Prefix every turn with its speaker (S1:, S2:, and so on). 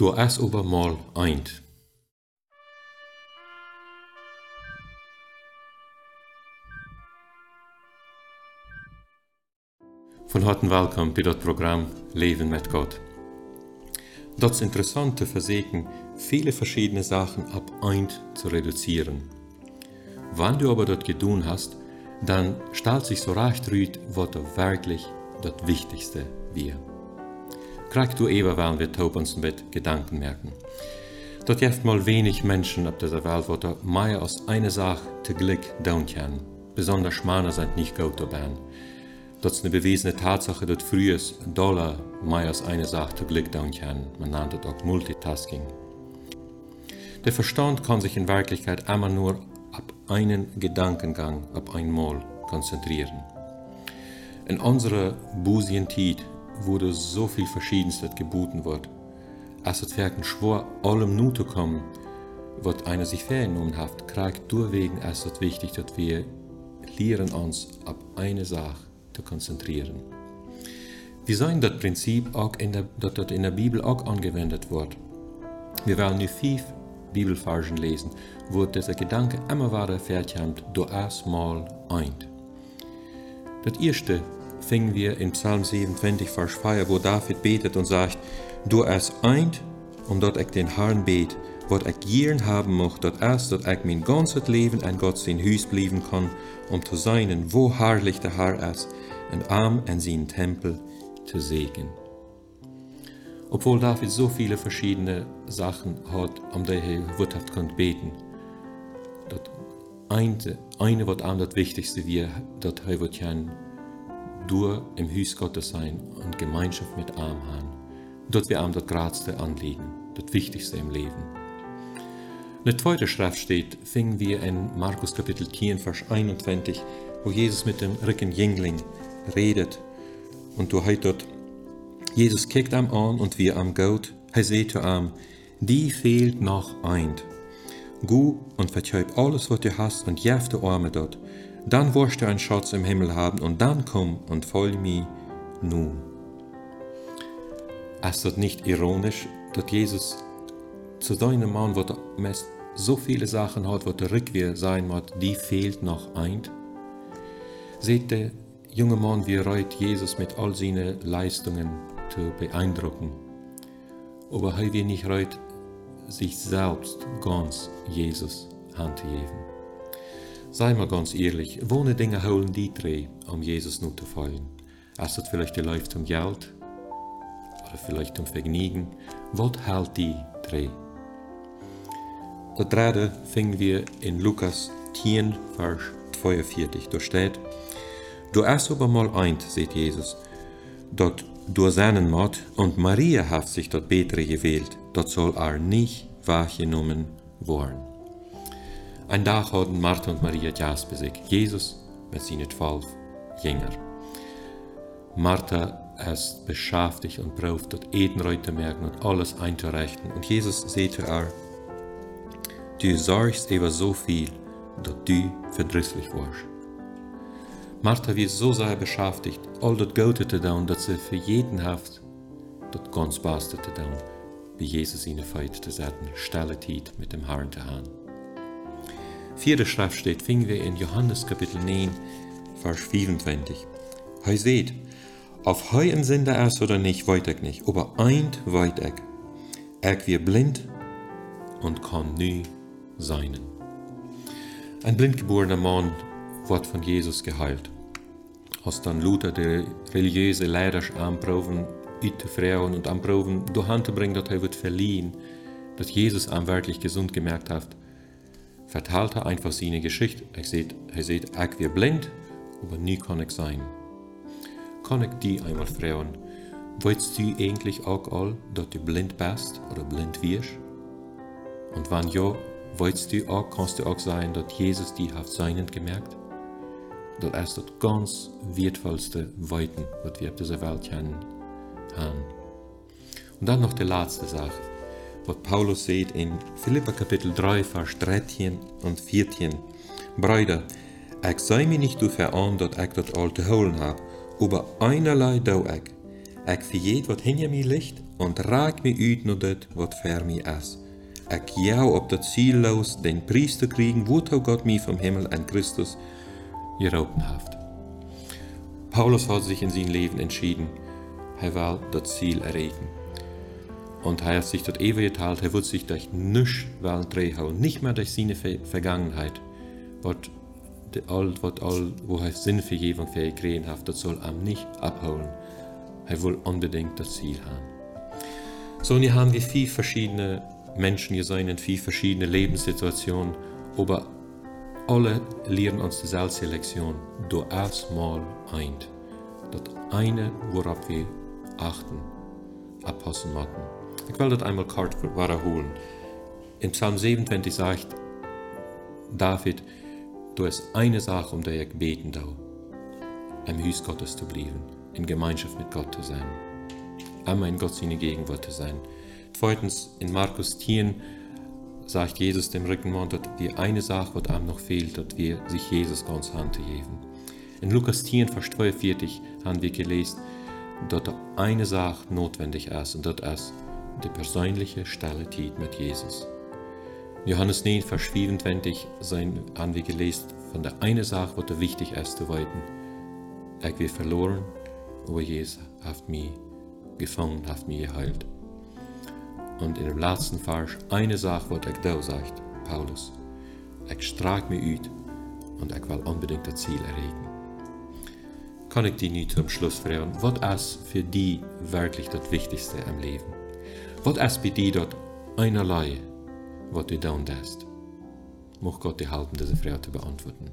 S1: Du es aber mal eint. Von harten welkom bij dat Programm Leben mit Gott. Das Interessante verseken viele verschiedene Sachen ab eint zu reduzieren. Wenn du aber dort getan hast, dann stellt sich so recht rüt, was wirklich das Wichtigste wir. Krieg du eber wollen wir taub uns mit Gedanken merken. Dort jeft mal wenig Menschen ab dieser Welt, wo da mehr aus einer Sache zu Glück können. Besonders Schmaner sind nicht gut dabei. Das ist eine bewiesene Tatsache, dass früher Dollar mehr als eine Sache zu Glück können. Man nannte das auch Multitasking. Der Verstand kann sich in Wirklichkeit immer nur ab einen Gedankengang, ab einmal konzentrieren. In unserer busigen Das so viel Verschiedenstes geboten wird, als es wirken schwor, allem nu zu kommen, was einer sich vergenommen hat, kriegt durchwegen es wichtig, dass wir lernen uns ab eine Sache zu konzentrieren. Wir sehen das Prinzip auch in der, dass das in der Bibel auch angewendet wird. Wir wollen nu fünf Bibelversen lesen, wo dieser Gedanke immer weiter verkommt, du erst mal eint. Das erste fingen wir in Psalm 27, Vers 4, wo David betet und sagt, du erst eint, um dort ich den Herrn bet, wat ich gieren haben mocht, dat erst dat ich mein ganzes Leben an Gott sein Hüs blieben kann, um zu sein, wo herrlich der Herr ist, und arm an seinen Tempel zu segen. Obwohl David so viele verschiedene Sachen hat, um die er wirthaft konnte beten, dat eine, eine was am das Wichtigste wir, dat er wird durch im Hüs Gottes sein und Gemeinschaft mit Arm haben. Dort wir am das Gradste anliegen, das Wichtigste im Leben. Eine zweite Schrift steht, fingen wir in Markus Kapitel 10, Vers 21, wo Jesus mit dem Rücken Jüngling redet. Und du heißt dort, Jesus kickt am an und wir am Goat, er seht am, die fehlt noch ein. Gu und vertreib alles, was du hast und jäff die Arme dort. Dann wirst du einen Schatz im Himmel haben und dann komm und folg mir nun. Ist das nicht ironisch, dass Jesus zu deinem Mann, wo mest so viele Sachen hat, wo der Rückwehr sein wird, die fehlt noch ein. Seht der junge Mann, wie reut Jesus mit all seinen Leistungen zu beeindrucken. Aber er wir nicht reut, sich selbst ganz Jesus handheben. Sei mal ganz ehrlich, wohne Dinge holen die drei, um Jesus nur zu fallen. Ist das vielleicht die Läuft um Geld? Oder vielleicht um Vergnügen? Was hält die drei? Das dritte finden wir in Lukas 10, Vers 42. Da steht, Du erst aber mal eint, sagt Jesus, dort durch seinen Mord und Maria hat sich dort Betre gewählt, dort soll er nicht wahrgenommen worden. Tag hatten Martha und Maria Jas besiegt, Jesus mit seinen zwölf Jünger. Martha ist beschäftigt und braucht dort Eden zu merken und alles einzurichten. Und Jesus sagt zu ihr, Du sorgst über so viel, dass du verdrießlich warst. Martha wird so sehr beschäftigt, all das Gute zu tun, dass sie für jeden Haft das ganz Beste zu tun, wie Jesus ihnen feit zu sagen, stelle Tiet mit dem Herrn zu haben. Vierte Schrift steht, fingen wir in Johannes Kapitel 9, Vers 24. Hei seht, auf heu ein Sinn ist oder nicht, weiß ich nicht, aber eint weiß ich. Ich wir blind und kann nie seinen. Ein blindgeborener Mann wird von Jesus geheilt. Als dann Luther die religiöse Leiders anproben, uit Frauen und anproben, durch Hand zu bringen, dass er wird verliehen, dass Jesus am wirklich gesund gemerkt hat, verteilt er einfach seine Geschichte. Er sieht, er sieht, ich wir blind, aber nie kann ich sein. Kann ich die einmal fragen, weißt du eigentlich auch all, dass du blind bist oder blind wirst? Und wenn ja, weißt du auch, kannst du auch sein, dass Jesus die hat seinen gemerkt? Das ist das ganz wertvollste Weiten, was wir auf dieser Welt haben. Und dann noch die letzte Sache, was Paulus sagt in Philippa Kapitel 3, Vers 13 und 14. Brüder, ich sei mir nicht dafür an, dass ich das alte holen habe, aber einerlei do ich. Ik vergeet wat hinter mir ligt und raak me uit naar dat wat ver mir is. Ik jou op dat ziel los, den Priester kriegen, wozu Gott mir vom Himmel en Christus geroepen heeft. Paulus hat sich in sein Leben entschieden, er will das Ziel erreichen. Und er hat sich dort ewig geteilt, er wird sich durch nichts drehen, nicht mehr durch seine Vergangenheit. Was all, was all, wo er Sinnvergebung für ihn gekriegt hat, das soll ihm nicht abholen. Er will unbedingt das Ziel haben. So, und hier haben wir vier verschiedene Menschen sein in vier verschiedene Lebenssituationen, aber alle lehren uns dieselbe Lektion. Du erstmal eint. Das eine, worauf wir achten, abpassen müssen. Ich will das einmal kort wiederholen. In Psalm 27 sagt David, du hast eine Sache, um die ich beten darf. Im Haus Gottes zu bleiben, in Gemeinschaft mit Gott zu sein. Einmal in Gott seine Gegenwart zu sein. Zweitens, in Markus 10 sagt Jesus dem Rückenmann, dass wir eine Sache, was einem noch fehlt, dass wir sich Jesus ganz Hand geben. In Lukas 10, Vers 42 haben wir gelesen, dass eine Sache notwendig ist und das ist die persönliche Stelle mit Jesus. Johannes 9, Vers 24 sein, wir gelesen von der eine Sache, was wichtig ist zu weiten. Ich will verloren, aber Jesus hat mich gefangen, hat mich geheilt. Und in dem letzten Vers eine Sache, was ich da sagt, Paulus. Ich strake mich uit und ich will unbedingt das Ziel erreichen. Kann ich die nicht zum Schluss fragen, was ist für die wirklich das Wichtigste im Leben? Bei dir dort einerlei, was du tun darfst? Mocht Gott dir helfen, diese Frage zu beantworten.